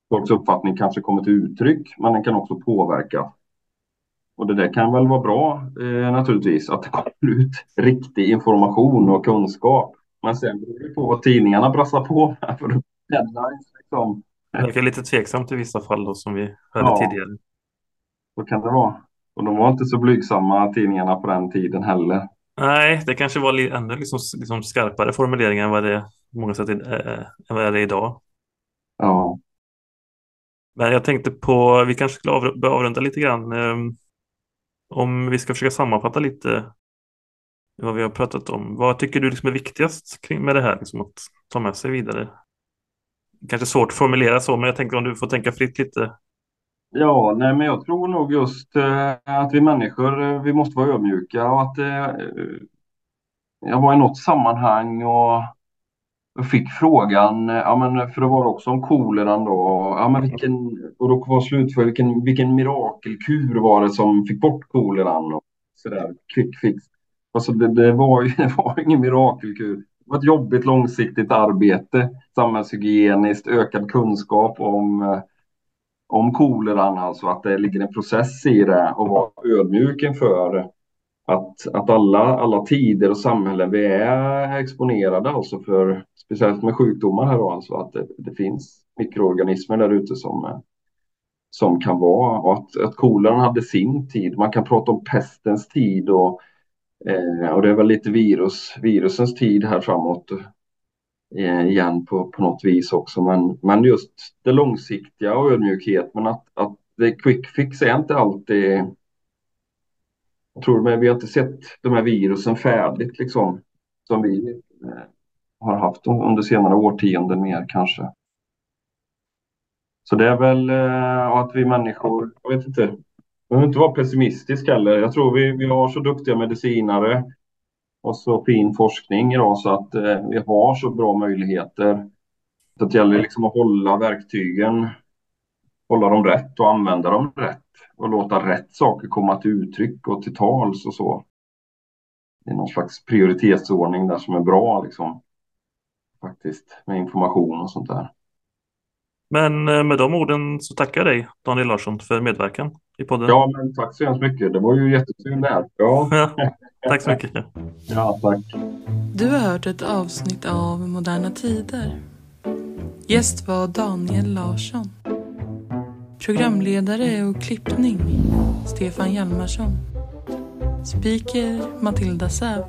Folks uppfattning kanske kommer till uttryck, men den kan också påverka. Och det där kan väl vara bra eh, naturligtvis, att det kommer ut riktig information och kunskap. Men sen beror det på vad tidningarna brassar på. För headlines, liksom.
Det verkar lite tveksamt i vissa fall då, som vi hörde ja, tidigare.
Så kan det vara. Och de var inte så blygsamma tidningarna på den tiden heller.
Nej, det kanske var ännu liksom, liksom skarpare formuleringar än vad det många sätt är, än vad det är idag.
Ja.
Men jag tänkte på, vi kanske skulle av, avrunda lite grann. Om vi ska försöka sammanfatta lite vad vi har pratat om. Vad tycker du liksom är viktigast kring med det här liksom att ta med sig vidare? Kanske svårt att formulera så, men jag tänker om du får tänka fritt lite.
Ja, nej, men jag tror nog just eh, att vi människor, eh, vi måste vara ödmjuka och att eh, eh jag var i något sammanhang och fick frågan, ja men för det var också om koleran då, ja men vilken, och då var slutför, vilken, vilken mirakelkur var det som fick bort koleran och sådär, quick fix. Alltså det, det, var, det var ingen mirakelkur. Det var ett jobbigt långsiktigt arbete, samhällshygieniskt, ökad kunskap om, eh, om koleran, alltså att det ligger en process i det och vara ödmjuk inför att, att alla, alla tider och samhällen vi är exponerade alltså för, speciellt med sjukdomar här då, alltså att det, det finns mikroorganismer där ute som, som kan vara och att, att kolan hade sin tid. Man kan prata om pestens tid och, eh, och det är väl lite virus, virusens tid här framåt eh, igen på, på något vis också. Men, men just det långsiktiga och ödmjukhet, men att, att det quick fix är inte alltid tror mig, vi har inte sett de här virusen färdigt liksom som vi eh, har haft under senare årtionden mer kanske. Så det är väl eh, att vi människor, jag vet inte, man behöver inte vara pessimistisk heller. Jag tror vi, vi har så duktiga medicinare och så fin forskning idag så att eh, vi har så bra möjligheter. Så det gäller liksom att hålla verktygen, hålla dem rätt och använda dem rätt och låta rätt saker komma till uttryck och till tals och så. Det är någon slags prioritetsordning där som är bra liksom. Faktiskt med information och sånt där.
Men eh, med de orden så tackar jag dig Daniel Larsson för medverkan i podden.
Ja, men tack så hemskt mycket. Det var ju jättekul där. Ja.
ja. Tack så mycket.
Ja, tack.
Du har hört ett avsnitt av Moderna Tider. Gäst var Daniel Larsson. Programledare och klippning Stefan Hjalmarsson. Speaker Matilda Säv.